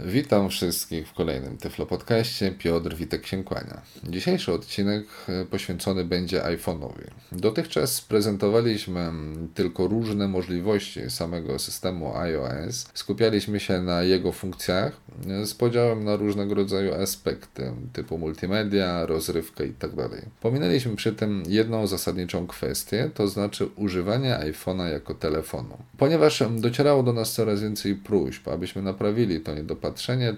Witam wszystkich w kolejnym Tyflo Podcaście. Piotr Witek się kłania. Dzisiejszy odcinek e, poświęcony będzie iPhone'owi. Dotychczas prezentowaliśmy tylko różne możliwości samego systemu iOS. Skupialiśmy się na jego funkcjach e, z podziałem na różnego rodzaju aspekty typu multimedia, rozrywkę itd. Tak Pominęliśmy przy tym jedną zasadniczą kwestię, to znaczy używanie iPhone'a jako telefonu. Ponieważ docierało do nas coraz więcej próśb, abyśmy naprawili to niedopatrzenie,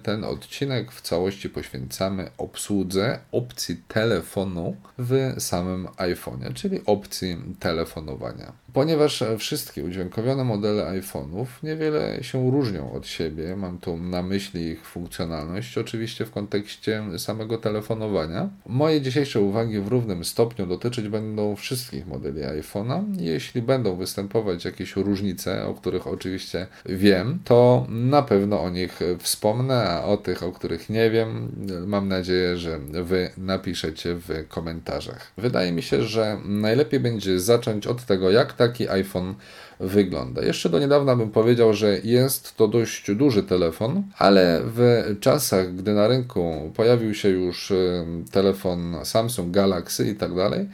ten odcinek w całości poświęcamy obsłudze opcji telefonu w samym iPhone'ie, czyli opcji telefonowania. Ponieważ wszystkie udźwiękowione modele iPhone'ów niewiele się różnią od siebie, mam tu na myśli ich funkcjonalność, oczywiście w kontekście samego telefonowania. Moje dzisiejsze uwagi w równym stopniu dotyczyć będą wszystkich modeli iPhone'a. Jeśli będą występować jakieś różnice, o których oczywiście wiem, to na pewno o nich wspomnę, a o tych, o których nie wiem, mam nadzieję, że Wy napiszecie w komentarzach. Wydaje mi się, że najlepiej będzie zacząć od tego, jak taki iPhone wygląda. Jeszcze do niedawna bym powiedział, że jest to dość duży telefon, ale w czasach, gdy na rynku pojawił się już y, telefon Samsung Galaxy i tak dalej,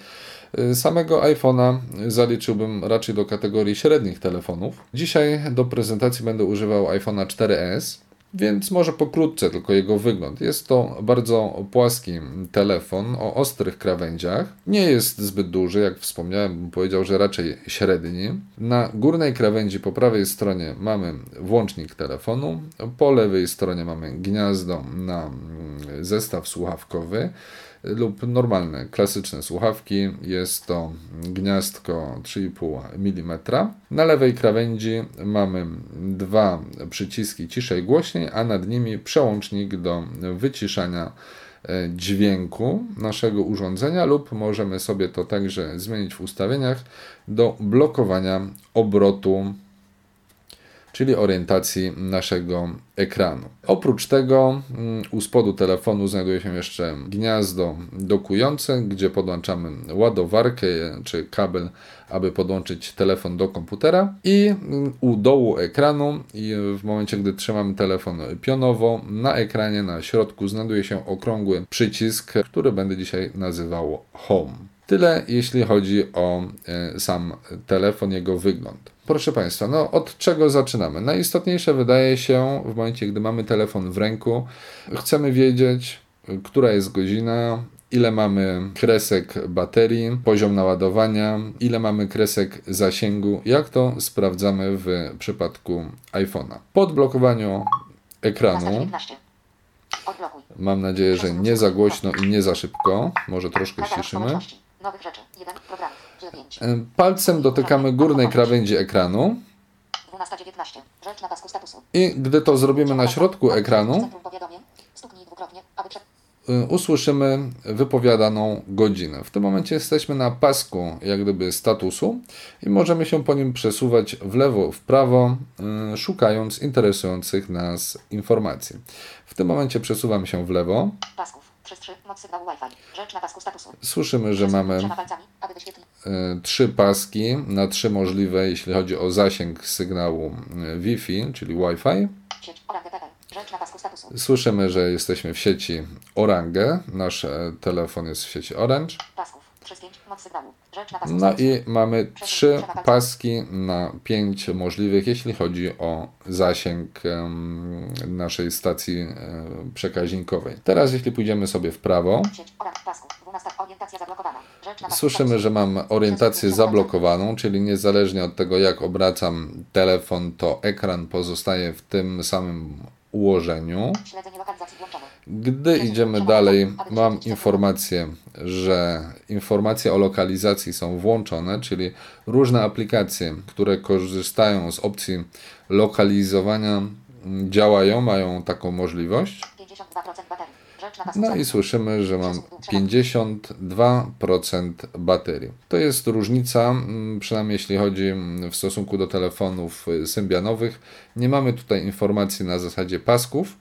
y, Samego iPhone'a zaliczyłbym raczej do kategorii średnich telefonów. Dzisiaj do prezentacji będę używał iPhone'a 4S. Więc może pokrótce tylko jego wygląd. Jest to bardzo płaski telefon o ostrych krawędziach. Nie jest zbyt duży, jak wspomniałem, bym powiedział, że raczej średni. Na górnej krawędzi po prawej stronie mamy włącznik telefonu, po lewej stronie mamy gniazdo na zestaw słuchawkowy lub normalne, klasyczne słuchawki. Jest to gniazdko 3,5 mm. Na lewej krawędzi mamy dwa przyciski ciszej głośniej, a nad nimi przełącznik do wyciszania e, dźwięku naszego urządzenia lub możemy sobie to także zmienić w ustawieniach do blokowania obrotu czyli orientacji naszego ekranu. Oprócz tego mm, u spodu telefonu znajduje się jeszcze gniazdo dokujące, gdzie podłączamy ładowarkę czy kabel, aby podłączyć telefon do komputera i mm, u dołu ekranu w momencie, gdy trzymamy telefon pionowo, na ekranie na środku znajduje się okrągły przycisk, który będę dzisiaj nazywał Home. Tyle jeśli chodzi o e, sam telefon, jego wygląd. Proszę Państwa, no od czego zaczynamy? Najistotniejsze wydaje się w momencie, gdy mamy telefon w ręku, chcemy wiedzieć, która jest godzina, ile mamy kresek baterii, poziom naładowania, ile mamy kresek zasięgu, jak to sprawdzamy w przypadku iPhone'a. Po odblokowaniu ekranu mam nadzieję, że nie za głośno i nie za szybko, może troszkę ściszymy. Nowych rzeczy. Program. 9. Palcem dotykamy górnej krawędzi ekranu. 12.19. Rzecz na pasku statusu. I gdy to zrobimy na środku ekranu, y, usłyszymy wypowiadaną godzinę. W tym momencie jesteśmy na pasku jak gdyby statusu i możemy się po nim przesuwać w lewo, w prawo, y, szukając interesujących nas informacji. W tym momencie przesuwam się w lewo. Pasków. Moc sygnału Wi-Fi. Rzecz na pasku statusu. Słyszymy, że mamy e, trzy paski na trzy możliwe, jeśli chodzi o zasięg sygnału e, Wi-Fi, czyli Wi-Fi. Słyszymy, że jesteśmy w sieci Orange. Nasz e, telefon jest w sieci Orange. No i mamy trzy paski na pięć możliwych, jeśli chodzi o zasięg naszej stacji przekaźnikowej. Teraz jeśli pójdziemy sobie w prawo, słyszymy, że mam orientację zablokowaną, czyli niezależnie od tego jak obracam telefon, to ekran pozostaje w tym samym ułożeniu. Gdy idziemy dalej, mam informację, że informacje o lokalizacji są włączone, czyli różne aplikacje, które korzystają z opcji lokalizowania, działają, mają taką możliwość. No i słyszymy, że mam 52% baterii. To jest różnica, przynajmniej jeśli chodzi w stosunku do telefonów symbianowych. Nie mamy tutaj informacji na zasadzie pasków,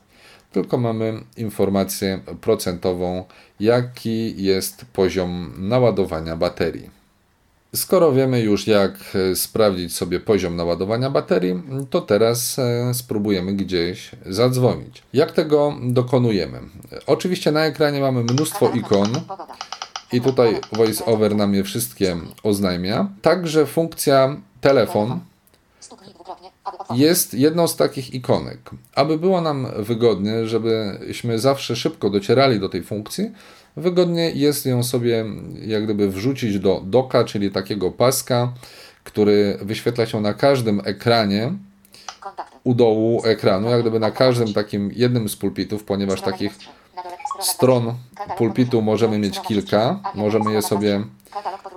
tylko mamy informację procentową, jaki jest poziom naładowania baterii. Skoro wiemy już, jak e, sprawdzić sobie poziom naładowania baterii, to teraz e, spróbujemy gdzieś zadzwonić. Jak tego dokonujemy? Oczywiście na ekranie mamy mnóstwo ikon i tutaj VoiceOver nam je wszystkie oznajmia. Także funkcja telefon jest jedną z takich ikonek. Aby było nam wygodnie, żebyśmy zawsze szybko docierali do tej funkcji, wygodnie jest ją sobie jak gdyby wrzucić do doka, czyli takiego paska, który wyświetla się na każdym ekranie u dołu ekranu, jak gdyby na każdym takim jednym z pulpitów, ponieważ takich stron pulpitu możemy mieć kilka, możemy je sobie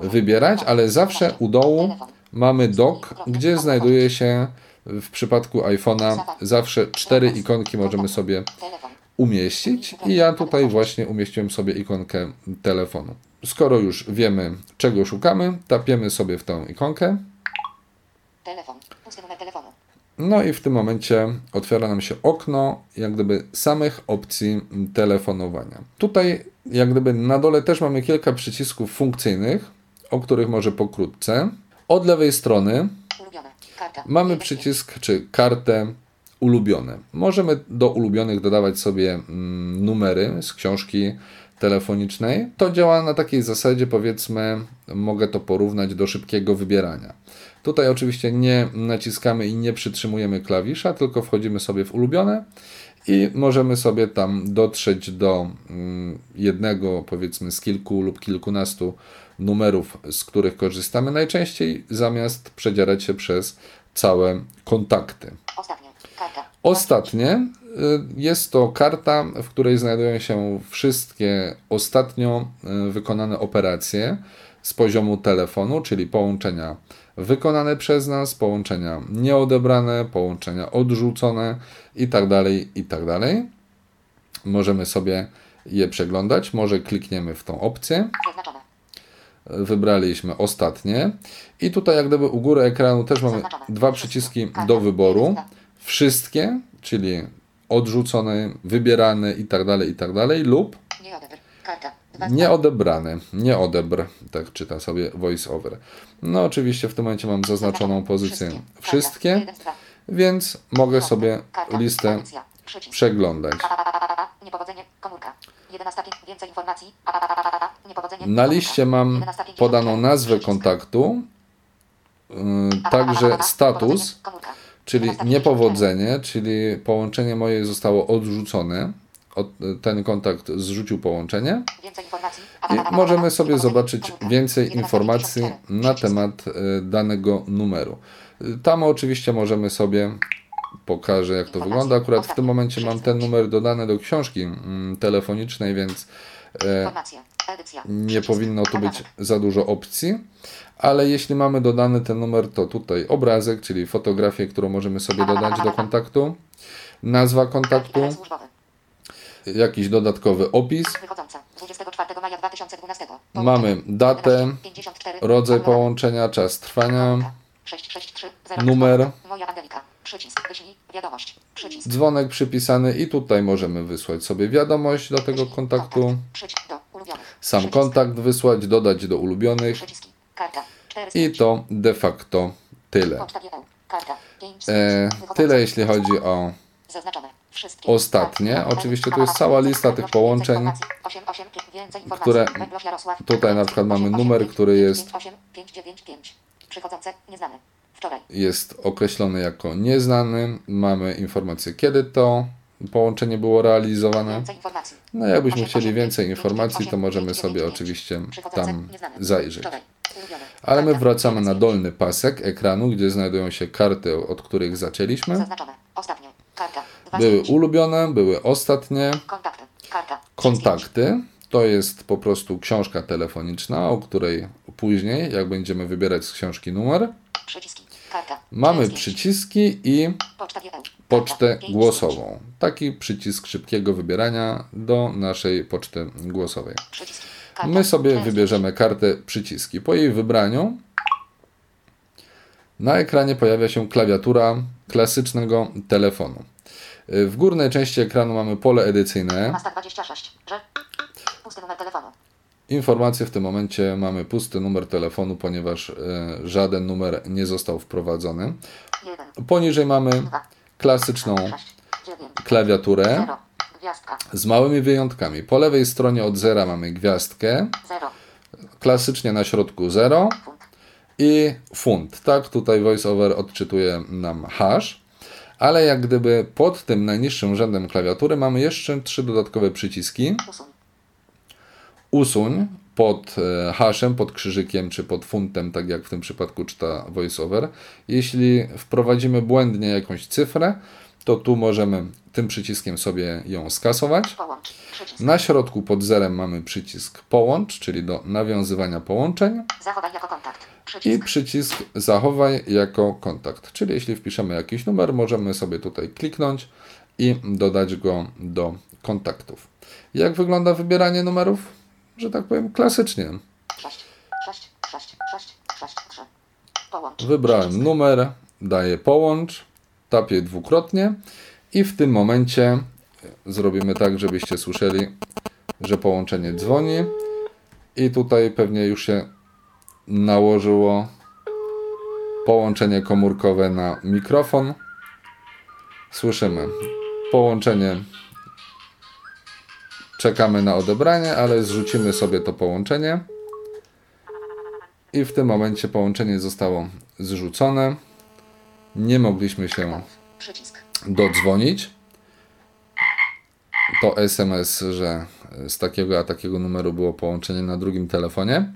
wybierać, ale zawsze u dołu mamy dock, gdzie znajduje się w przypadku iPhone'a zawsze cztery ikonki możemy sobie umieścić i ja tutaj właśnie umieściłem sobie ikonkę telefonu. Skoro już wiemy, czego szukamy, tapiemy sobie w tą ikonkę. No i w tym momencie otwiera nam się okno jak gdyby samych opcji telefonowania. Tutaj jak gdyby na dole też mamy kilka przycisków funkcyjnych, o których może pokrótce. Od lewej strony mamy przycisk czy kartę ulubione. Możemy do ulubionych dodawać sobie mm, numery z książki telefonicznej. To działa na takiej zasadzie, powiedzmy, mogę to porównać do szybkiego wybierania. Tutaj oczywiście nie naciskamy i nie przytrzymujemy klawisza, tylko wchodzimy sobie w ulubione i możemy sobie tam dotrzeć do mm, jednego, powiedzmy, z kilku lub kilkunastu numerów, z których korzystamy najczęściej, zamiast przedzierać się przez całe kontakty. Ostatnie. Y, jest to karta, w której znajdują się wszystkie ostatnio y, wykonane operacje z poziomu telefonu, czyli połączenia wykonane przez nas, połączenia nieodebrane, połączenia odrzucone itd. itd. Możemy sobie je przeglądać. Może klikniemy w tą opcję Zaznaczone. Wybraliśmy ostatnie. I tutaj jak gdyby u góry ekranu też mamy dwa przyciski do wyboru. Wszystkie, czyli odrzucone, wybierane i tak dalej, i tak dalej lub Nie odebr. Karta. Dwa nieodebrane, nie odebr, tak czyta sobie voiceover. No oczywiście w tym momencie mam zaznaczoną pozycję. Wszystkie, więc mogę sobie listę przeglądać. Niepowodzenie. Komórka. 11 pięć. Więcej informacji. Na liście mam 11 podaną nazwę kontaktu, a, także status, czyli 11 niepowodzenie, czyli połączenie moje zostało odrzucone. Od, ten kontakt zrzucił połączenie. I możemy sobie zobaczyć więcej 11 informacji na temat e, danego numeru. Y, Tam oczywiście możemy sobie pokażę jak to wygląda. Akurat w tym momencie mam ten numer dodany do książki mm, telefonicznej, więc e, nie powinno tu być za dużo opcji. Ale jeśli mamy dodany ten numer, to tutaj obrazek, czyli fotografię, którą możemy sobie dodać do kontaktu, nazwa kontaktu, jakiś dodatkowy opis, Wychodząca. 24 maja 2012. Mamy datę, 11, 54, rodzaj połączenia, czas trwania. 663 0 numer. Moja Angelika. Przycisk. Wyślij. Wiadomość. Przycisk. dzwonek przypisany i tutaj możemy wysłać sobie wiadomość do tego kontaktu, sam kontakt wysłać, dodać do ulubionych Przyciski. Karta. 4 i to de facto tyle. Poczta GPU. Karta. 5 E, tyle jeśli chodzi o. Ostatnie. Karta. Oczywiście tu jest cała lista tych połączeń, Więcej informacji. 8, 8, więcej informacji. które tutaj na przykład mamy 8, numer, 8, który jest 8, 595. Przychodzące. Nieznane. Wczoraj. jest określony jako nieznany. Mamy informację, kiedy to połączenie było realizowane. No jakbyśmy chcieli więcej informacji, to możemy sobie oczywiście tam zajrzeć. Ale my wracamy na dolny pasek ekranu, gdzie znajdują się karty, od których zaczęliśmy. Były ulubione, były ostatnie. Kontakty. To jest po prostu książka telefoniczna, o której później, jak będziemy wybierać z książki numer, Przyciski. Karta. mamy przyciski i pocztę głosową. Taki przycisk szybkiego wybierania do naszej poczty głosowej. My sobie wybierzemy kartę przyciski. Po jej wybraniu na ekranie pojawia się klawiatura klasycznego telefonu. W górnej części ekranu mamy pole edycyjne. Masta 26. Że. Pusty numer telefonu. Informacje w tym momencie mamy pusty numer telefonu, ponieważ e, żaden numer nie został wprowadzony. 1, Poniżej mamy 2, klasyczną 6, 9, klawiaturę 0. Gwiazdka. z małymi wyjątkami. Po lewej stronie od zera mamy gwiazdkę, 0. klasycznie na środku 0 Funt. i funt. Tak, tutaj VoiceOver odczytuje nam hash, ale jak gdyby pod tym najniższym rzędem klawiatury mamy jeszcze trzy dodatkowe przyciski. Usuń. Usuń pod e, hashem, pod krzyżykiem czy pod funtem, tak jak w tym przypadku czyta VoiceOver. Jeśli wprowadzimy błędnie jakąś cyfrę, to tu możemy tym przyciskiem sobie ją skasować. Na środku pod zerem mamy przycisk połącz, czyli do nawiązywania połączeń Zachowaj jako kontakt. i Przycisk. przycisk zachowaj jako kontakt. Czyli jeśli wpiszemy jakiś numer, możemy sobie tutaj kliknąć i dodać go do kontaktów. Jak wygląda wybieranie numerów? Że tak powiem klasycznie. 6, 6, 6, 6, 6, 3. Połącz. Wybrałem numer, daję połącz, tapię dwukrotnie i w tym momencie zrobimy tak, żebyście słyszeli, że połączenie dzwoni i tutaj pewnie już się nałożyło połączenie komórkowe na mikrofon. Słyszymy połączenie. Czekamy na odebranie, ale zrzucimy sobie to połączenie. I w tym momencie połączenie zostało zrzucone. Nie mogliśmy się dodzwonić. to SMS, że z takiego a takiego numeru było połączenie na drugim telefonie.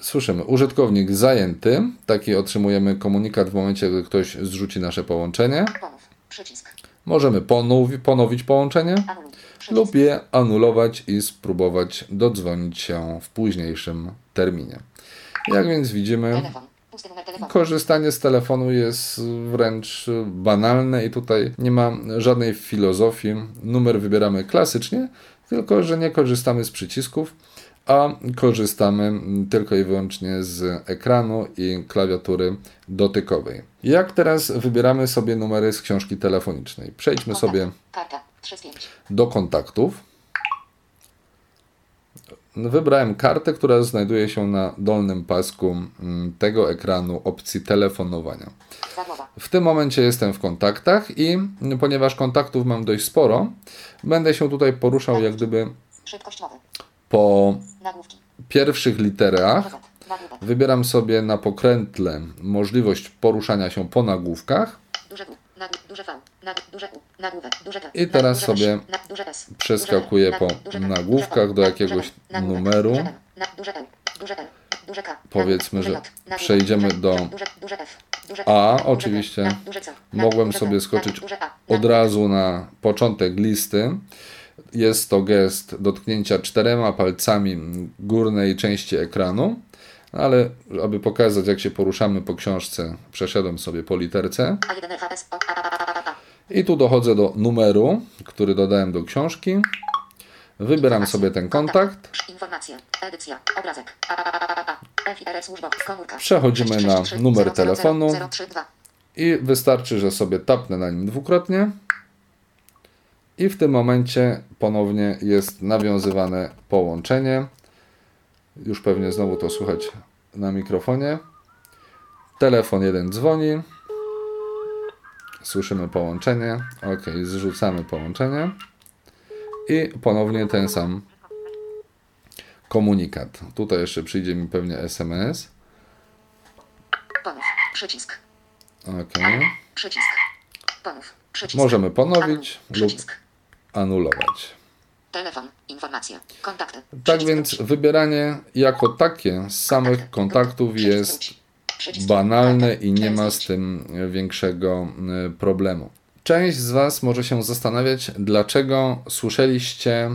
Słyszymy, użytkownik zajęty. Taki otrzymujemy komunikat w momencie, gdy ktoś zrzuci nasze połączenie. Przycisk. Możemy ponowi, ponowić połączenie lub je anulować i spróbować dodzwonić się w późniejszym terminie. Jak więc widzimy. Korzystanie z telefonu jest wręcz banalne i tutaj nie ma żadnej filozofii. Numer wybieramy klasycznie, tylko że nie korzystamy z przycisków, a korzystamy tylko i wyłącznie z ekranu i klawiatury dotykowej. Jak teraz wybieramy sobie numery z książki telefonicznej? Przejdźmy Kontakt. sobie Karta. 3 z 5. do kontaktów. Wybrałem kartę, która znajduje się na dolnym pasku mm, tego ekranu opcji telefonowania. W tym momencie jestem w kontaktach i ponieważ kontaktów mam dość sporo, będę się tutaj poruszał jak gdyby. Po pierwszych literach. Wybieram sobie na pokrętle możliwość poruszania się po nagłówkach. I teraz sobie przeskakuję po nagłówkach do jakiegoś numeru. Powiedzmy, że przejdziemy do A, oczywiście. Mogłem sobie skoczyć od razu na początek listy. Jest to gest dotknięcia czterema palcami górnej części ekranu, ale aby pokazać jak się poruszamy po książce, przeszedłem sobie po literce A1 FAS, O, A, A, A, A, A, A. i tu dochodzę do numeru, który dodałem do książki. Wybieram sobie ten kontakt. Przechodzimy na 633 numer 000 telefonu. 032. I wystarczy, że sobie tapnę na nim dwukrotnie. I w tym momencie ponownie jest nawiązywane połączenie. Już pewnie znowu to słychać na mikrofonie. Telefon jeden dzwoni. Słyszymy połączenie. Ok, zrzucamy połączenie. I ponownie ten sam komunikat. Tutaj jeszcze przyjdzie mi pewnie SMS. Ponów. Przycisk. Ok. Przycisk. Ponów. Przycisk. Możemy ponowić Anuluj. lub Przycisk. Anulować. Telefon. Informacje. Kontakty. Tak więc wybieranie jako takie z samych kontaktów Przycisk jest banalne kontakty. i nie ma z tym większego y, problemu. Część z Was może się zastanawiać, dlaczego słyszeliście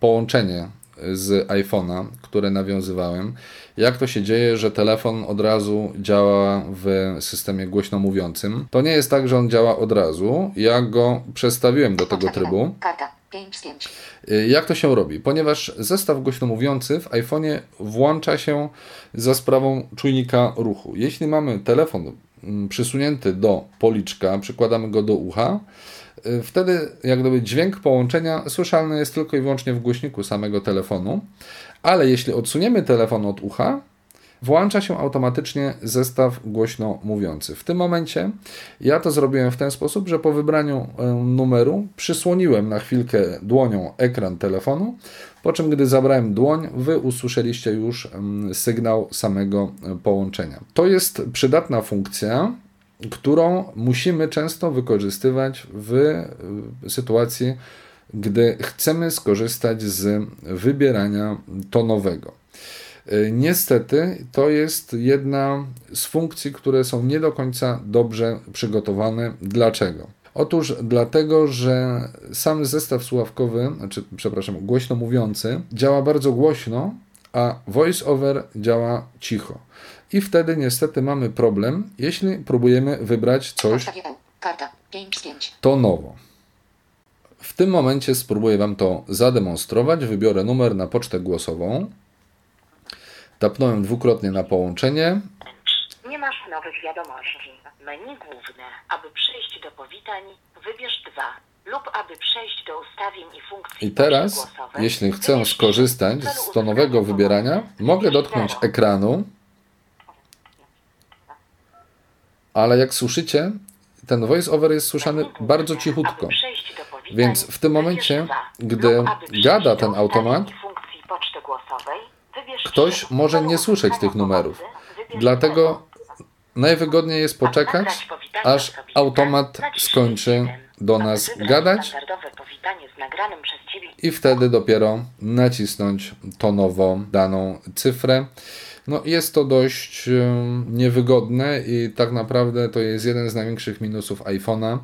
połączenie z iPhone'a, które nawiązywałem. Jak to się dzieje, że telefon od razu działa w systemie głośno mówiącym? To nie jest tak, że on działa od razu. Ja go przestawiłem do tego trybu. jeden. Karta. 5 z 5. Y, Jak to się robi? Ponieważ zestaw głośno mówiący w iPhone'ie włącza się za sprawą czujnika ruchu. Jeśli mamy telefon mm, przysunięty do policzka, przykładamy go do ucha, wtedy jak gdyby dźwięk połączenia słyszalny jest tylko i wyłącznie w głośniku samego telefonu, ale jeśli odsuniemy telefon od ucha, włącza się automatycznie zestaw głośno mówiący. W tym momencie ja to zrobiłem w ten sposób, że po wybraniu e, numeru przysłoniłem na chwilkę dłonią ekran telefonu, po czym gdy zabrałem dłoń, wy usłyszeliście już mm, sygnał samego e, połączenia. To jest przydatna funkcja, którą musimy często wykorzystywać w e, sytuacji, gdy chcemy skorzystać z wybierania tonowego. Y, niestety to jest jedna z funkcji, które są nie do końca dobrze przygotowane. Dlaczego? Otóż dlatego, że sam zestaw słuchawkowy, znaczy, przepraszam, głośno mówiący, działa bardzo głośno, a voice-over działa cicho. I wtedy niestety mamy problem, jeśli próbujemy wybrać coś Karta 5 z 5. tonowo. W tym momencie spróbuję Wam to zademonstrować. Wybiorę numer na pocztę głosową. Tapnąłem dwukrotnie na połączenie. Nie masz nowych wiadomości. Menu główne. Aby przejść do powitań, wybierz 2. Lub aby przejść do ustawień i funkcji I teraz, jeśli chcę skorzystać z tonowego uzyskania wybierania, mogę dotknąć ekranu, ale jak słyszycie, ten voice-over jest słyszany bardzo cichutko. Więc w tym momencie, gdy gada ten automat, ktoś może nie słyszeć tych numerów. Dlatego najwygodniej jest poczekać, aż automat skończy do nas gadać i wtedy dopiero nacisnąć tonowo daną cyfrę. No, jest to dość niewygodne i tak naprawdę to jest jeden z największych minusów iPhone'a,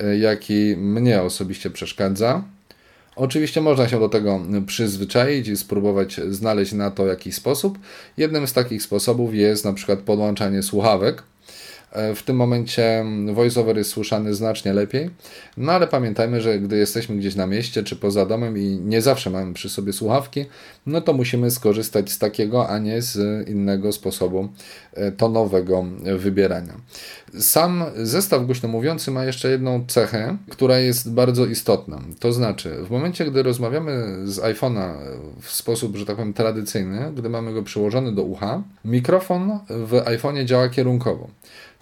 e, jaki mnie osobiście przeszkadza. Oczywiście można się do tego przyzwyczaić i spróbować znaleźć na to jakiś sposób. Jednym z takich sposobów jest na przykład podłączanie słuchawek. E, W tym momencie voiceover jest słyszany znacznie lepiej, no ale pamiętajmy, że gdy jesteśmy gdzieś na mieście czy poza domem i nie zawsze mamy przy sobie słuchawki, no to musimy skorzystać z takiego, a nie z innego sposobu e, tonowego wybierania. Sam zestaw głośno mówiący ma jeszcze jedną cechę, która jest bardzo istotna. To znaczy, w momencie, gdy rozmawiamy z iPhone'a w sposób, że tak powiem, tradycyjny, gdy mamy go przyłożony do ucha, mikrofon w iPhone'ie działa kierunkowo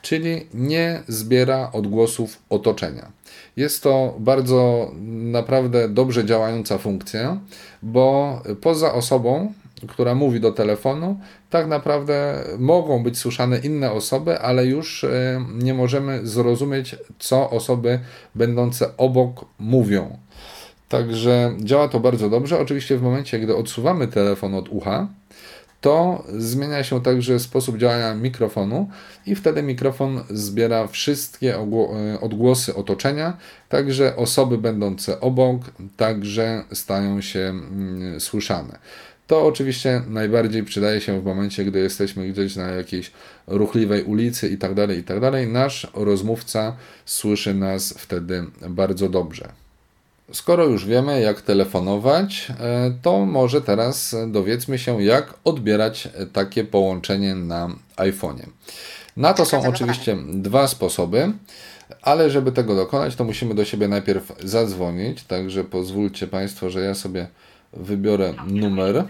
czyli nie zbiera odgłosów otoczenia. Jest to bardzo naprawdę dobrze działająca funkcja, bo poza osobą, która mówi do telefonu, tak naprawdę mogą być słyszane inne osoby, ale już e, nie możemy zrozumieć, co osoby będące obok mówią. Także działa to bardzo dobrze. Oczywiście w momencie, gdy odsuwamy telefon od ucha, to zmienia się także sposób działania mikrofonu i wtedy mikrofon zbiera wszystkie e, odgłosy otoczenia, także osoby będące obok także stają się mm, słyszane. To oczywiście najbardziej przydaje się w momencie, gdy jesteśmy gdzieś na jakiejś ruchliwej ulicy i tak dalej, i tak. Nasz rozmówca słyszy nas wtedy bardzo dobrze. Skoro już wiemy, jak telefonować, e, to może teraz dowiedzmy się, jak odbierać takie połączenie na iPhone'ie. Na to są oczywiście dwa sposoby, ale żeby tego dokonać, to musimy do siebie najpierw zadzwonić. Także pozwólcie Państwo, że ja sobie wybiorę numer.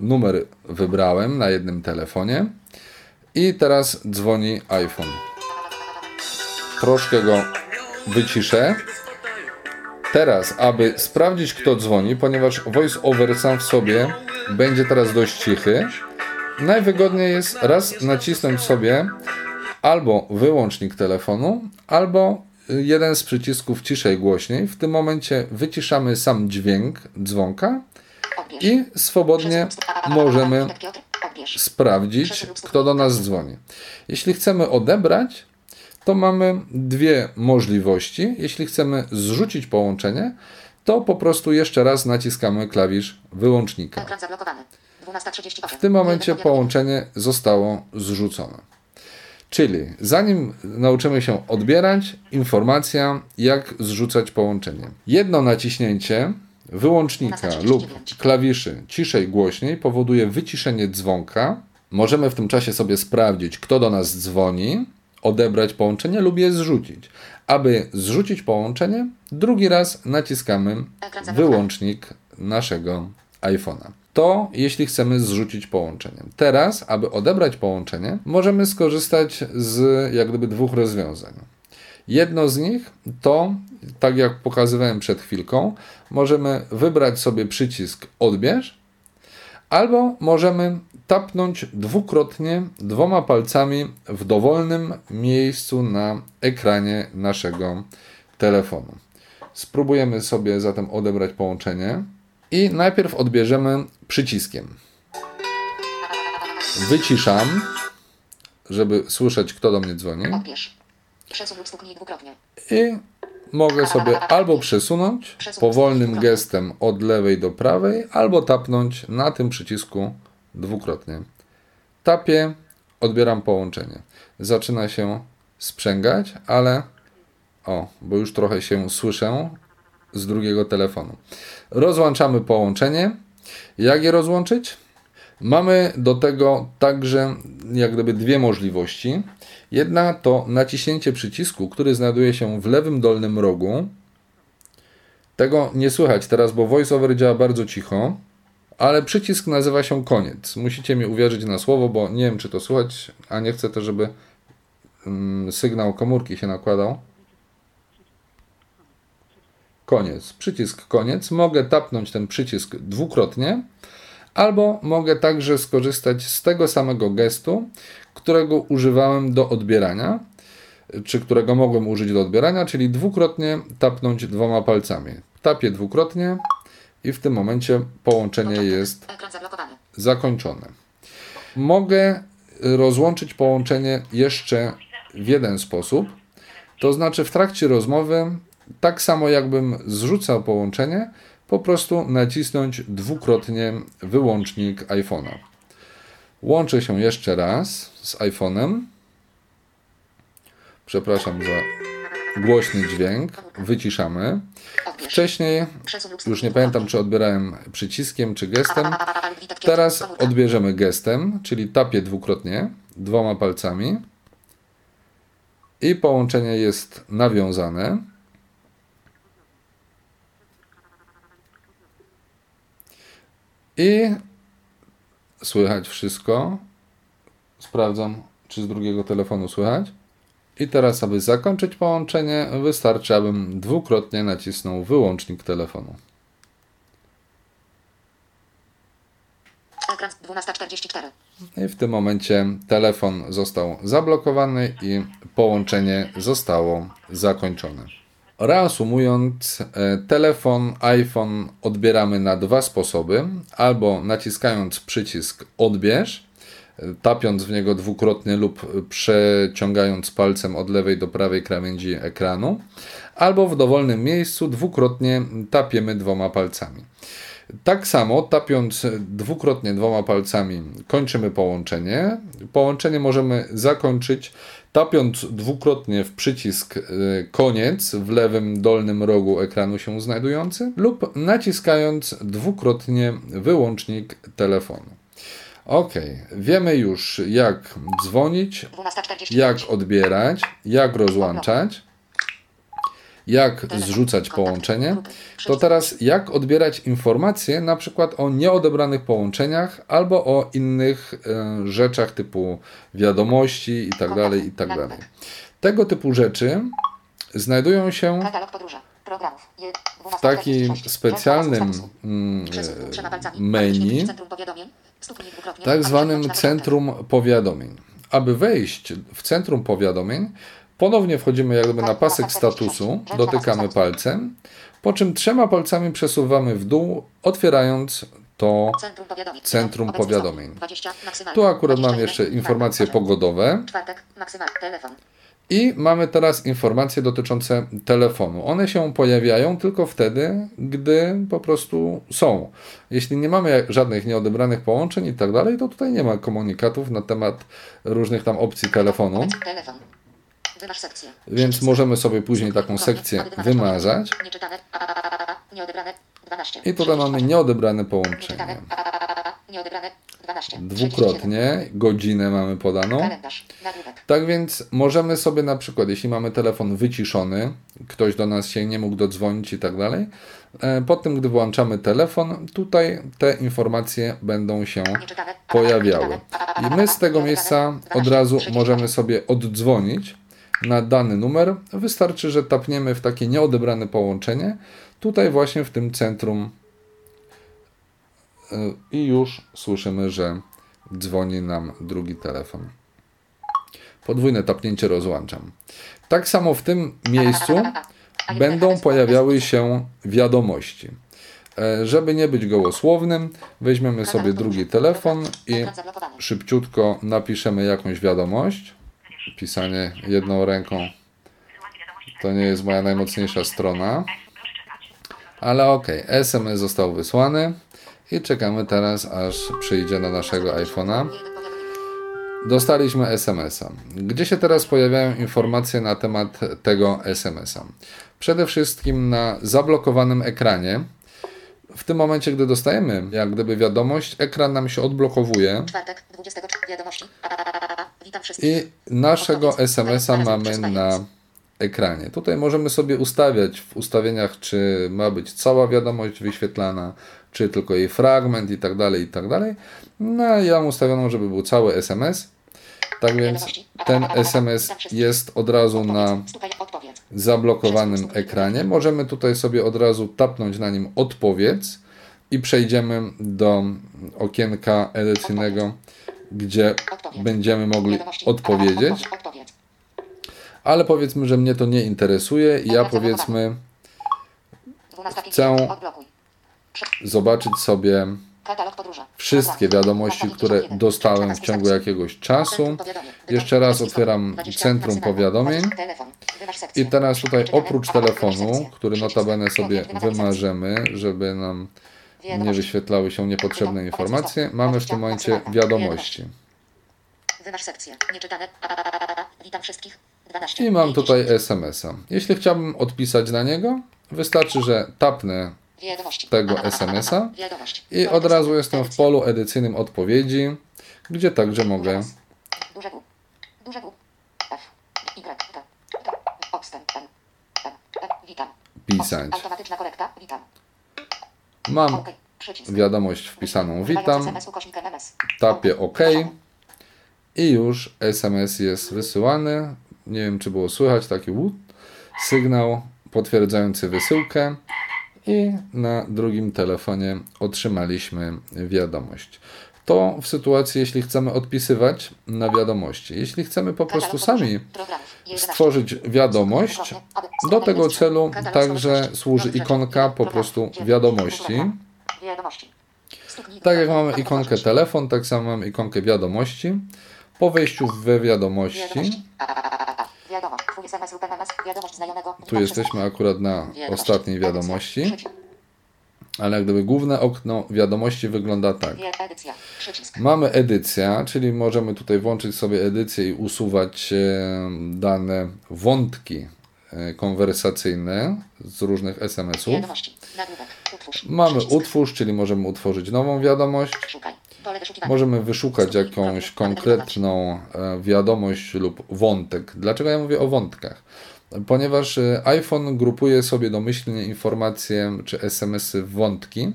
Numer wybrałem na jednym telefonie i teraz dzwoni iPhone. Troszkę go wyciszę. Teraz, aby sprawdzić, kto dzwoni, ponieważ voice over sam w sobie będzie teraz dość cichy, najwygodniej jest raz nacisnąć sobie albo wyłącznik telefonu, albo jeden z przycisków ciszej głośniej. W tym momencie wyciszamy sam dźwięk dzwonka i swobodnie możemy sprawdzić, kto do nas dzwoni. Jeśli chcemy odebrać, to mamy dwie możliwości. Jeśli chcemy zrzucić połączenie, to po prostu jeszcze raz naciskamy klawisz wyłącznika. Ekran zablokowany. 12.38. W tym momencie połączenie zostało zrzucone. Czyli zanim nauczymy się odbierać, informacja, jak zrzucać połączenie. Jedno naciśnięcie wyłącznika lub klawiszy ciszej głośniej powoduje wyciszenie dzwonka. Możemy w tym czasie sobie sprawdzić, kto do nas dzwoni. Odebrać połączenie lub je zrzucić. Aby zrzucić połączenie, drugi raz naciskamy wyłącznik naszego iPhone'a. To jeśli chcemy zrzucić połączenie. Teraz, aby odebrać połączenie, możemy skorzystać z jak gdyby dwóch rozwiązań. Jedno z nich to, tak jak pokazywałem przed chwilką, możemy wybrać sobie przycisk odbierz, albo możemy tapnąć dwukrotnie dwoma palcami w dowolnym miejscu na ekranie naszego telefonu. Spróbujemy sobie zatem odebrać połączenie i najpierw odbierzemy przyciskiem. Wyciszam, żeby słyszeć, kto do mnie dzwoni. Odbierz. Przesuń lub stuknij dwukrotnie. I mogę sobie albo przesunąć powolnym gestem od lewej do prawej, albo tapnąć na tym przycisku dwukrotnie. Tapię, odbieram połączenie. Zaczyna się sprzęgać, ale o, bo już trochę się słyszę z drugiego telefonu. Rozłączamy połączenie. Jak je rozłączyć? Mamy do tego także jak gdyby dwie możliwości. Jedna to naciśnięcie przycisku, który znajduje się w lewym dolnym rogu. Tego nie słychać teraz, bo voiceover działa bardzo cicho, ale przycisk nazywa się koniec. Musicie mi uwierzyć na słowo, bo nie wiem, czy to słychać, a nie chcę też, żeby mm, sygnał komórki się nakładał. Koniec. Przycisk koniec. Mogę tapnąć ten przycisk dwukrotnie, albo mogę także skorzystać z tego samego gestu, którego używałem do odbierania, czy którego mogłem użyć do odbierania, czyli dwukrotnie tapnąć dwoma palcami. Tapię dwukrotnie i w tym momencie połączenie jest zablokowany. zakończone. Mogę rozłączyć połączenie jeszcze w jeden sposób, to znaczy w trakcie rozmowy, tak samo jakbym zrzucał połączenie, po prostu nacisnąć dwukrotnie wyłącznik iPhone'a. Łączę się jeszcze raz z iPhone'em. Przepraszam za głośny dźwięk. Wyciszamy. Wcześniej, już nie pamiętam czy odbierałem przyciskiem czy gestem. Teraz odbierzemy gestem, czyli tapię dwukrotnie dwoma palcami i połączenie jest nawiązane. I słychać wszystko. Sprawdzam, czy z drugiego telefonu słychać. I teraz, aby zakończyć połączenie, wystarczy, abym dwukrotnie nacisnął wyłącznik telefonu. Ekran 12.44. I w tym momencie telefon został zablokowany i połączenie zostało zakończone. Reasumując, e, telefon iPhone odbieramy na dwa sposoby: albo naciskając przycisk odbierz, tapiąc w niego dwukrotnie lub przeciągając palcem od lewej do prawej krawędzi ekranu, albo w dowolnym miejscu dwukrotnie tapiemy dwoma palcami. Tak samo, tapiąc dwukrotnie dwoma palcami, kończymy połączenie. Połączenie możemy zakończyć tapiąc dwukrotnie w przycisk y, koniec w lewym dolnym rogu ekranu się znajdujący lub naciskając dwukrotnie wyłącznik telefonu. Ok, wiemy już jak dzwonić, 12.45. jak odbierać, jak rozłączać, jak zrzucać połączenie, to teraz jak odbierać informacje na przykład o nieodebranych połączeniach albo o innych e, rzeczach typu wiadomości itd. itd. Tego typu rzeczy znajdują się w takim 12.46. specjalnym mm, e, menu, Tak zwanym centrum powiadomień. Aby wejść w centrum powiadomień, ponownie wchodzimy jak gdyby na pasek statusu, dotykamy palcem, po czym trzema palcami przesuwamy w dół, otwierając to Centrum powiadomień. centrum Obecny powiadomień. stopń. 20 maksymalnie. Tu akurat mam 21, jeszcze informacje pogodowe Czwartek, maksymalny telefon. I mamy teraz informacje dotyczące telefonu. One się pojawiają tylko wtedy, gdy po prostu są. Jeśli nie mamy żadnych nieodebranych połączeń i tak dalej, to tutaj nie ma komunikatów na temat różnych tam opcji telefonu. Telefon. Więc możemy sobie później taką sekcję wymazać wymazać. powiadomienie. Nieczytane. A, a, a, a, a, Nieodebrane. 12. I tutaj mamy nieodebrane połączenie. Nieodebrane. 12. dwukrotnie, godzinę mamy podaną. Kalendarz. Tak więc możemy sobie na przykład, jeśli mamy telefon wyciszony, ktoś do nas się nie mógł dodzwonić i tak dalej, e, po tym, gdy włączamy telefon, tutaj te informacje będą się pojawiały. I my z tego miejsca od razu możemy sobie oddzwonić na dany numer. Wystarczy, że tapniemy w takie nieodebrane połączenie, tutaj właśnie w tym centrum i już słyszymy, że dzwoni nam drugi telefon. Podwójne tapnięcie rozłączam. Tak samo w tym miejscu będą pojawiały się wiadomości. E, Żeby nie być gołosłownym, weźmiemy sobie drugi telefon i szybciutko napiszemy jakąś wiadomość. Pisanie jedną ręką to nie jest moja najmocniejsza strona. Ale ok, SMS został wysłany i czekamy teraz, aż przyjdzie na naszego iPhone'a. Dostaliśmy SMS-a. Gdzie się teraz pojawiają informacje na temat tego SMS-a? Przede wszystkim na zablokowanym ekranie. W tym momencie, gdy dostajemy jak gdyby wiadomość, ekran nam się odblokowuje Czwartek, 20. Wiadomości. Witam wszystkich. i naszego SMS-a mamy na ekranie. Tutaj możemy sobie ustawiać w ustawieniach, czy ma być cała wiadomość wyświetlana, czy tylko jej fragment i tak dalej, i tak dalej. No ja mam ustawioną, żeby był cały SMS. Tak więc ten SMS jest od razu na zablokowanym ekranie. Możemy tutaj sobie od razu tapnąć na nim odpowiedz i przejdziemy do okienka edycyjnego, gdzie będziemy mogli odpowiedzieć. Odpowiedz. Odpowiedz. Ale powiedzmy, że mnie to nie interesuje i ja powiedzmy 12. Chcę-. Zobaczyć sobie wszystkie wiadomości, 12. które 51. dostałem w ciągu jakiegoś czasu. Jeszcze raz otwieram 20 centrum powiadomień. I teraz tutaj oprócz telefonu, który notabene sobie wymarzymy, żeby nam nie wyświetlały się niepotrzebne informacje, mamy w tym momencie wiadomości. Wymasz sekcję. Nieczytane. Pa, pa, pa, pa, pa, pa. Witam wszystkich. 12. I mam tutaj 10. SMS-a. Jeśli chciałbym odpisać na niego, wystarczy, że tapnę. Tego. SMS-a i od razu jestem w polu edycyjnym odpowiedzi, gdzie także mogę? Pisać. Mam wiadomość wpisaną. Witam, tapię OK. i już SMS jest wysyłany. Nie wiem, czy było słychać taki łód, sygnał potwierdzający wysyłkę i na drugim telefonie otrzymaliśmy wiadomość. To w sytuacji, jeśli chcemy odpisywać na wiadomości. Jeśli chcemy po prostu sami stworzyć wiadomość, do tego celu także służy ikonka po prostu wiadomości. Tak jak mamy ikonkę telefon, tak samo mamy ikonkę wiadomości. Po wejściu we wiadomości, Tu jesteśmy akurat na ostatniej wiadomości, ale jak gdyby główne okno wiadomości wygląda tak. Mamy edycja, czyli możemy tutaj włączyć sobie edycję i usuwać e, dane wątki e, konwersacyjne z różnych SMS-ów. Mamy utwórz, czyli możemy utworzyć nową wiadomość. Możemy wyszukać jakąś konkretną e, wiadomość lub wątek. Dlaczego ja mówię o wątkach? Ponieważ e, iPhone grupuje sobie domyślnie informacje czy SMS-y w wątki.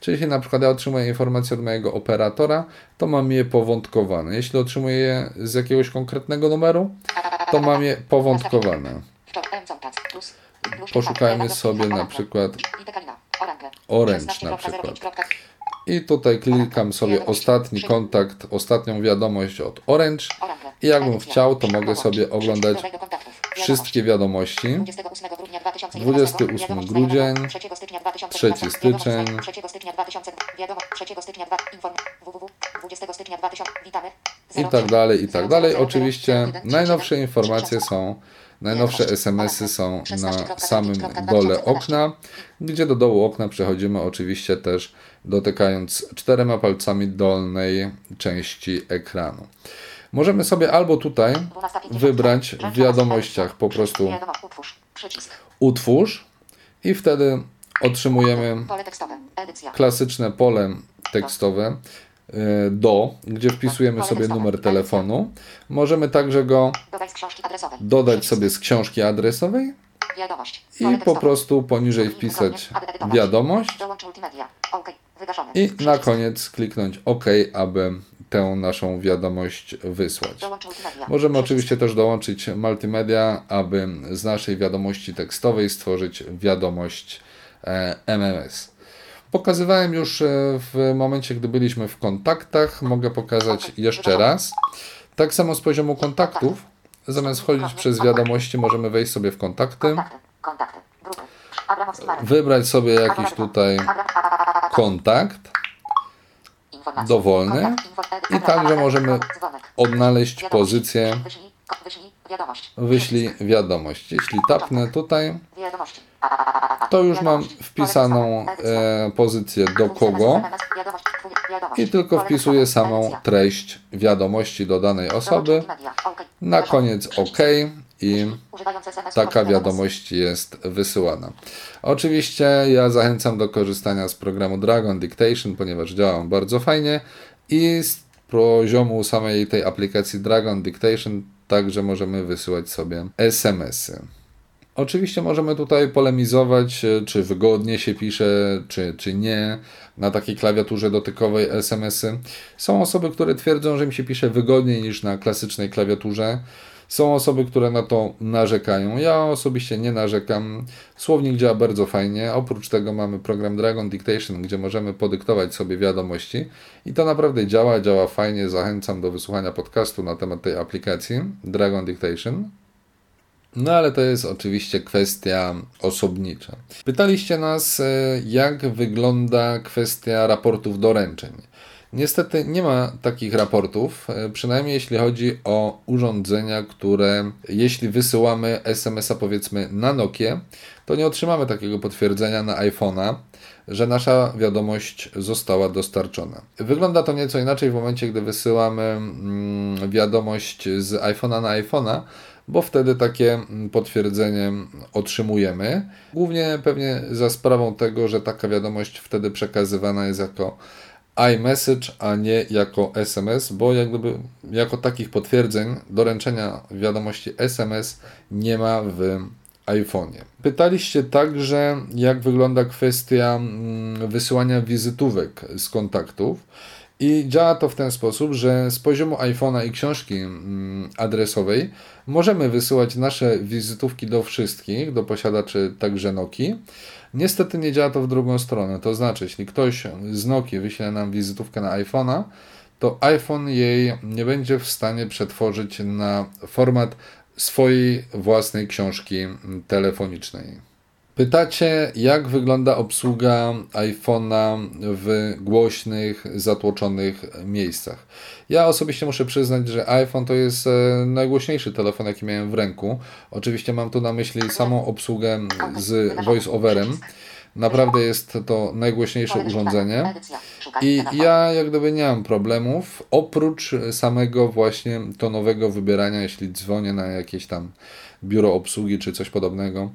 Czyli jeśli na przykład ja otrzymuję informację od mojego operatora, to mam je powątkowane. Jeśli otrzymuję je z jakiegoś konkretnego numeru, to mam je powątkowane. Poszukajmy sobie na przykład 16.05. na przykład. I tutaj klikam sobie ostatni kontakt, ostatnią wiadomość od Orange. I jakbym chciał, to mogę sobie oglądać wszystkie wiadomości. 28 grudnia 2011. 28 Wiadomość grudzień, znajomego. 3 stycznia 2012. 3 styczeń. Wiadomość znajomego. 3 stycznia 2000. Wiadomość 3 stycznia 2. Inform. www. 20 stycznia 2000. Witamy. I tak dalej, i tak dalej. Oczywiście najnowsze informacje są, najnowsze SMS-y są na samym dole okna, gdzie do dołu okna przechodzimy oczywiście też dotykając czterema palcami dolnej części ekranu. Możemy sobie albo tutaj 12.50. wybrać w wiadomościach po prostu. Utwórz. I wtedy otrzymujemy klasyczne pole tekstowe. e, do, gdzie wpisujemy sobie numer telefonu. Możemy także go dodać sobie z książki adresowej i po prostu poniżej wpisać wiadomość I na koniec kliknąć OK, aby tę naszą wiadomość wysłać. Możemy Przycisk. oczywiście też dołączyć multimedia, aby z naszej wiadomości tekstowej stworzyć wiadomość e, MMS. Pokazywałem już e, w momencie, gdy byliśmy w kontaktach. Mogę pokazać jeszcze raz. Tak samo z poziomu kontaktów. Zamiast wchodzić przez wiadomości, możemy wejść sobie w kontakty, Kontakty. Kontakty. Wybrać sobie jakiś tutaj kontakt dowolny i także możemy odnaleźć pozycję. Wyślij, wiadomość. Jeśli tapnę tutaj, to już mam wpisaną e, pozycję do kogo. I tylko wpisuję samą treść wiadomości do danej osoby. Na koniec OK i taka wiadomość jest wysyłana. Oczywiście ja zachęcam do korzystania z programu Dragon Dictation, ponieważ działa on bardzo fajnie i z poziomu samej tej aplikacji Dragon Dictation także możemy wysyłać sobie SMS-y. Oczywiście możemy tutaj polemizować, czy wygodnie się pisze, czy, czy nie na takiej klawiaturze dotykowej SMS-y. Są osoby, które twierdzą, że im się pisze wygodniej niż na klasycznej klawiaturze. Są osoby, które na to narzekają. Ja osobiście nie narzekam. Słownik działa bardzo fajnie. Oprócz tego mamy program Dragon Dictation, gdzie możemy podyktować sobie wiadomości. I to naprawdę działa, działa fajnie. Zachęcam do wysłuchania podcastu na temat tej aplikacji Dragon Dictation. No ale to jest oczywiście kwestia osobnicza. Pytaliście nas, e, jak wygląda kwestia raportów doręczeń. Niestety nie ma takich raportów, e, przynajmniej jeśli chodzi o urządzenia, które jeśli wysyłamy SMS-a powiedzmy na Nokię, to nie otrzymamy takiego potwierdzenia na iPhone'a, że nasza wiadomość została dostarczona. Wygląda to nieco inaczej w momencie, gdy wysyłamy mm, wiadomość z iPhone'a na iPhone'a, bo wtedy takie mm, potwierdzenie otrzymujemy. Głównie pewnie za sprawą tego, że taka wiadomość wtedy przekazywana jest jako iMessage, a nie jako SMS, bo jak gdyby jako takich potwierdzeń doręczenia wiadomości SMS nie ma w iPhone'ie. Pytaliście także, jak wygląda kwestia mm, wysyłania wizytówek z kontaktów. I działa to w ten sposób, że z poziomu iPhone'a i książki mm, adresowej możemy wysyłać nasze wizytówki do wszystkich, do posiadaczy także Nokii. Niestety nie działa to w drugą stronę. To znaczy, jeśli ktoś z Nokii wyśle nam wizytówkę na iPhone'a, to iPhone jej nie będzie w stanie przetworzyć na format swojej własnej książki telefonicznej. Pytacie, jak wygląda obsługa iPhone'a w głośnych, zatłoczonych miejscach. Ja osobiście muszę przyznać, że iPhone to jest e, najgłośniejszy telefon, jaki miałem w ręku. Oczywiście mam tu na myśli samą obsługę z voice-overem. Naprawdę jest to najgłośniejsze urządzenie. I ja jak gdyby nie mam problemów, oprócz samego właśnie tonowego wybierania, jeśli dzwonię na jakieś tam biuro obsługi czy coś podobnego,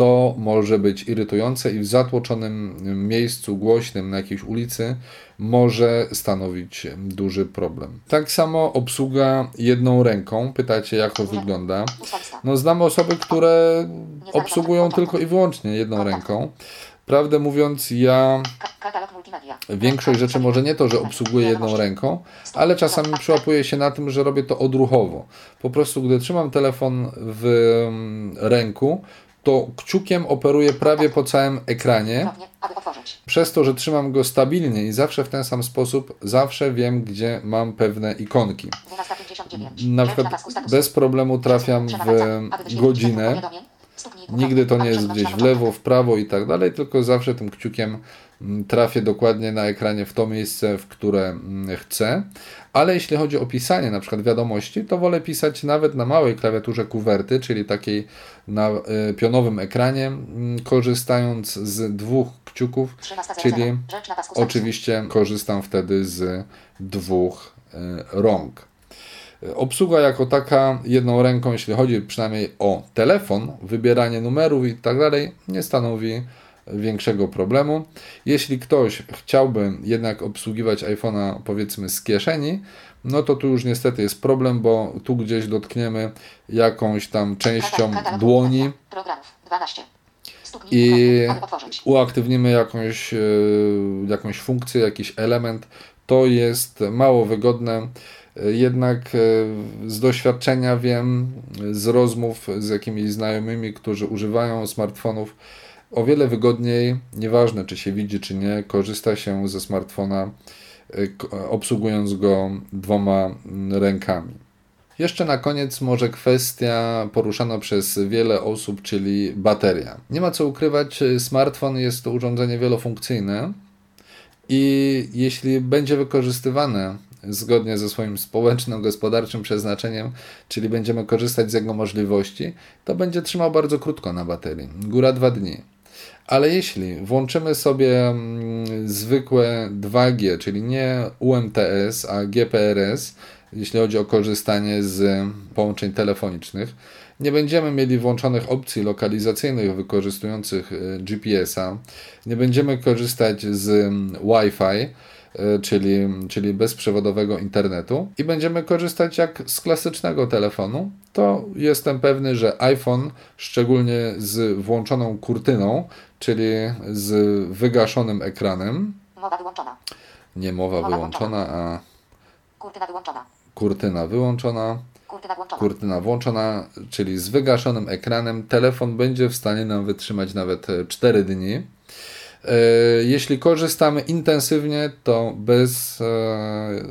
to może być irytujące i w zatłoczonym miejscu głośnym na jakiejś ulicy może stanowić duży problem. Tak samo obsługa jedną ręką. Pytacie, jak to wygląda? No, znam osoby, które obsługują tylko i wyłącznie jedną ręką. Prawdę mówiąc, ja. Większość rzeczy może nie to, że obsługuję jedną ręką, ale czasami przyłapuję się na tym, że robię to odruchowo. Po prostu, gdy trzymam telefon w mm, ręku, to kciukiem operuję prawie po całym ekranie. Przez to, że trzymam go stabilnie i zawsze w ten sam sposób, zawsze wiem, gdzie mam pewne ikonki. 12.59. Na przykład bez problemu trafiam w godzinę. Nigdy to nie jest gdzieś w lewo, w prawo i tak dalej, tylko zawsze tym kciukiem trafię dokładnie na ekranie w to miejsce, w które mm, chcę. Ale jeśli chodzi o pisanie na przykład wiadomości, to wolę pisać nawet na małej klawiaturze kuwerty, czyli takiej na y, pionowym ekranie, mm, korzystając z dwóch kciuków, 13.00. czyli oczywiście korzystam wtedy z dwóch y, rąk. Obsługa jako taka jedną ręką, jeśli chodzi przynajmniej o telefon, wybieranie numerów i tak dalej, nie stanowi większego problemu. Jeśli ktoś chciałby jednak obsługiwać iPhone'a powiedzmy z kieszeni, no to tu już niestety jest problem, bo tu gdzieś dotkniemy jakąś tam częścią dłoni Programów 12. Stuknij i uaktywnimy jakąś, e, jakąś funkcję, jakiś element, to jest mało wygodne. E, Jednak e, z doświadczenia wiem, z rozmów z jakimiś znajomymi, którzy używają smartfonów, o wiele wygodniej, nieważne czy się widzi, czy nie, korzysta się ze smartfona, e, obsługując go dwoma mm, rękami. Jeszcze na koniec może kwestia poruszana przez wiele osób, czyli bateria. Nie ma co ukrywać, smartfon jest to urządzenie wielofunkcyjne i jeśli będzie wykorzystywane zgodnie ze swoim społeczno-gospodarczym przeznaczeniem, czyli będziemy korzystać z jego możliwości, to będzie trzymał bardzo krótko na baterii, góra dwa dni. Ale jeśli włączymy sobie mm, zwykłe 2G, czyli nie UMTS, a GPRS, jeśli chodzi o korzystanie z połączeń telefonicznych, nie będziemy mieli włączonych opcji lokalizacyjnych wykorzystujących y, GPS-a, nie będziemy korzystać z mm, Wi-Fi, y, czyli, czyli bezprzewodowego internetu. I będziemy korzystać jak z klasycznego telefonu, to jestem pewny, że iPhone, szczególnie z włączoną kurtyną, czyli z wygaszonym ekranem, Mowa wyłączona. nie mowa wyłączona, a Kurtyna wyłączona. kurtyna wyłączona, Kurtyna włączona. kurtyna włączona, czyli z wygaszonym ekranem, telefon będzie w stanie nam wytrzymać nawet e, 4 dni. E, Jeśli korzystamy intensywnie, to bez e,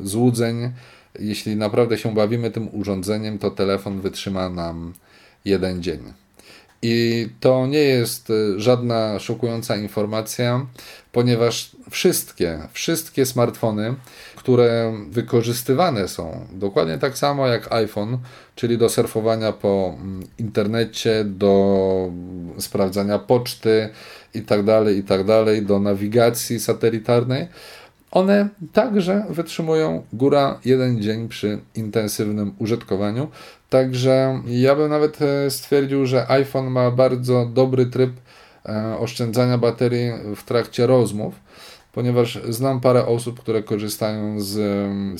złudzeń, jeśli naprawdę się bawimy tym urządzeniem, to telefon wytrzyma nam jeden dzień. I to nie jest e, żadna szokująca informacja, ponieważ wszystkie, wszystkie smartfony, które wykorzystywane są dokładnie tak samo jak iPhone, czyli do surfowania po mm, internecie, do sprawdzania poczty i tak dalej, i tak do nawigacji satelitarnej, one także wytrzymują góra jeden dzień przy intensywnym użytkowaniu. Także ja bym nawet e, stwierdził, że iPhone ma bardzo dobry tryb e, oszczędzania baterii w trakcie rozmów, ponieważ znam parę osób, które korzystają z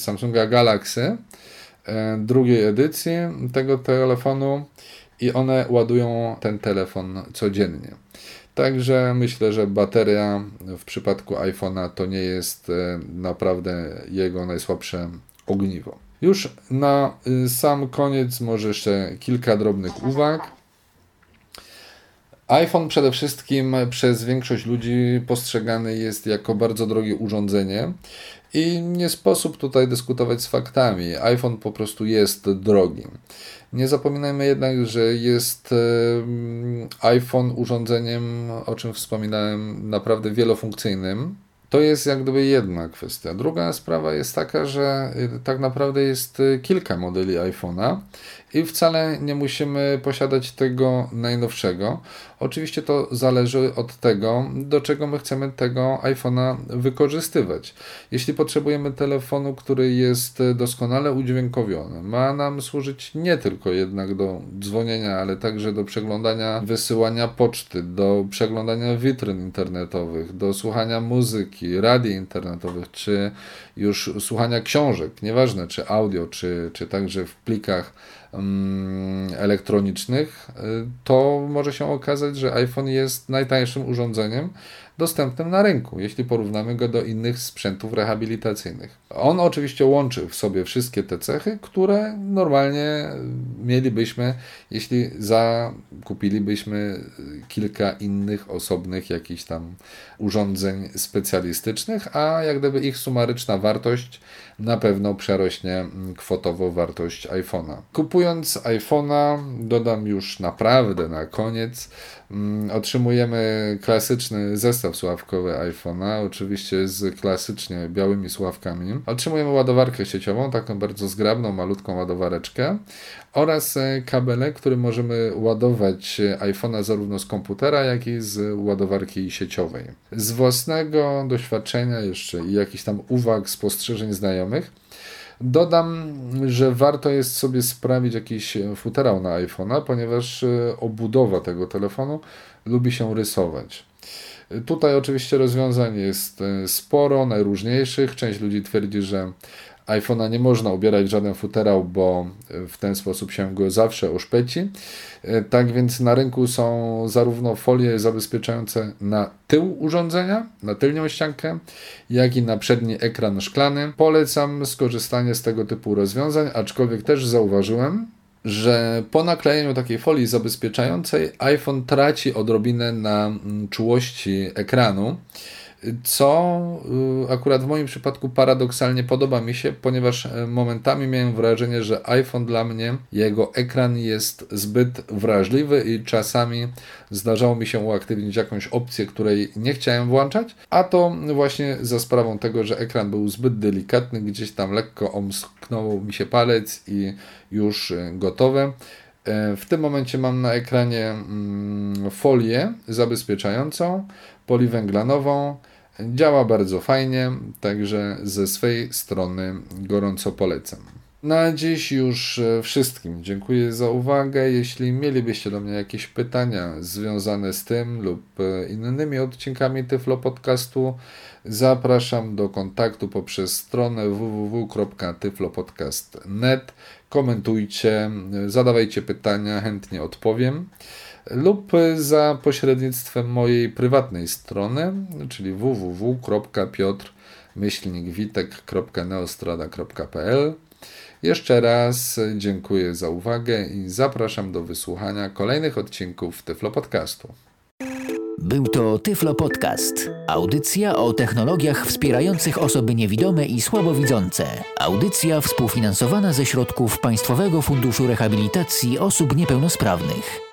Samsunga Galaxy e, drugiej edycji tego telefonu i one ładują ten telefon codziennie. Także myślę, że bateria w przypadku iPhone'a to nie jest e, naprawdę jego najsłabsze ogniwo. Już na y, sam koniec może jeszcze kilka drobnych uwag. iPhone przede wszystkim przez większość ludzi postrzegany jest jako bardzo drogie urządzenie i nie sposób tutaj dyskutować z faktami. iPhone po prostu jest drogi. Nie zapominajmy jednak, że jest iPhone urządzeniem, o czym wspominałem, naprawdę wielofunkcyjnym. To jest jak gdyby jedna kwestia. Druga sprawa jest taka, że y, tak naprawdę jest y, kilka modeli iPhone'a i wcale nie musimy posiadać tego najnowszego. Oczywiście to zależy od tego, do czego my chcemy tego iPhone'a wykorzystywać. Jeśli potrzebujemy telefonu, który jest doskonale udźwiękowiony, ma nam służyć nie tylko jednak do dzwonienia, ale także do przeglądania, wysyłania poczty, do przeglądania witryn internetowych, do słuchania muzyki, radii internetowych, czy już słuchania książek, nieważne czy audio, czy, czy także w plikach elektronicznych, y, to może się okazać, że iPhone jest najtańszym urządzeniem dostępnym na rynku, jeśli porównamy go do innych sprzętów rehabilitacyjnych. On oczywiście łączy w sobie wszystkie te cechy, które normalnie mielibyśmy, jeśli zakupilibyśmy kilka innych osobnych jakichś tam urządzeń specjalistycznych, a jak gdyby ich sumaryczna wartość na pewno przerośnie kwotowo wartość iPhone'a. Kupując iPhone'a, dodam już naprawdę na koniec, mm, otrzymujemy klasyczny zestaw sławkowy iPhone'a, oczywiście z klasycznie białymi sławkami. Otrzymujemy ładowarkę sieciową, taką bardzo zgrabną, malutką ładowareczkę oraz e, kabelek, który możemy ładować iPhone'a zarówno z komputera, jak i z ładowarki sieciowej. Z własnego doświadczenia jeszcze i jakichś tam uwag, spostrzeżeń znajomych, Dodam, że warto jest sobie sprawić jakiś futerał na iPhone'a, ponieważ e, obudowa tego telefonu lubi się rysować. Tutaj oczywiście rozwiązań jest e, sporo, najróżniejszych. Część ludzi twierdzi, że iPhone'a nie można ubierać w żaden futerał, bo w ten sposób się go zawsze oszpeci. E, tak więc na rynku są zarówno folie zabezpieczające na tył urządzenia, na tylnią ściankę, jak i na przedni ekran szklany. Polecam skorzystanie z tego typu rozwiązań, aczkolwiek też zauważyłem, że po naklejeniu takiej folii zabezpieczającej iPhone traci odrobinę na mm, czułości ekranu co y, akurat w moim przypadku paradoksalnie podoba mi się, ponieważ e, momentami miałem wrażenie, że iPhone dla mnie, jego ekran jest zbyt wrażliwy i czasami zdarzało mi się uaktywnić jakąś opcję, której nie chciałem włączać, a to właśnie za sprawą tego, że ekran był zbyt delikatny, gdzieś tam lekko omsknął mi się palec i już e, gotowe. E, w tym momencie mam na ekranie mm, folię zabezpieczającą, poliwęglanową, Działa bardzo fajnie, także ze swej strony gorąco polecam. Na dziś już e, wszystkim dziękuję za uwagę. Jeśli mielibyście do mnie jakieś pytania związane z tym lub e, innymi odcinkami Tyflo Podcastu, zapraszam do kontaktu poprzez stronę www.tyflopodcast.net. Komentujcie, zadawajcie pytania, chętnie odpowiem lub za pośrednictwem mojej prywatnej strony, czyli www.piotr-witek.neostrada.pl. Jeszcze raz dziękuję za uwagę i zapraszam do wysłuchania kolejnych odcinków Tyflo Podcastu. Był to Tyflo Podcast. Audycja o technologiach wspierających osoby niewidome i słabowidzące. Audycja współfinansowana ze środków Państwowego Funduszu Rehabilitacji Osób Niepełnosprawnych.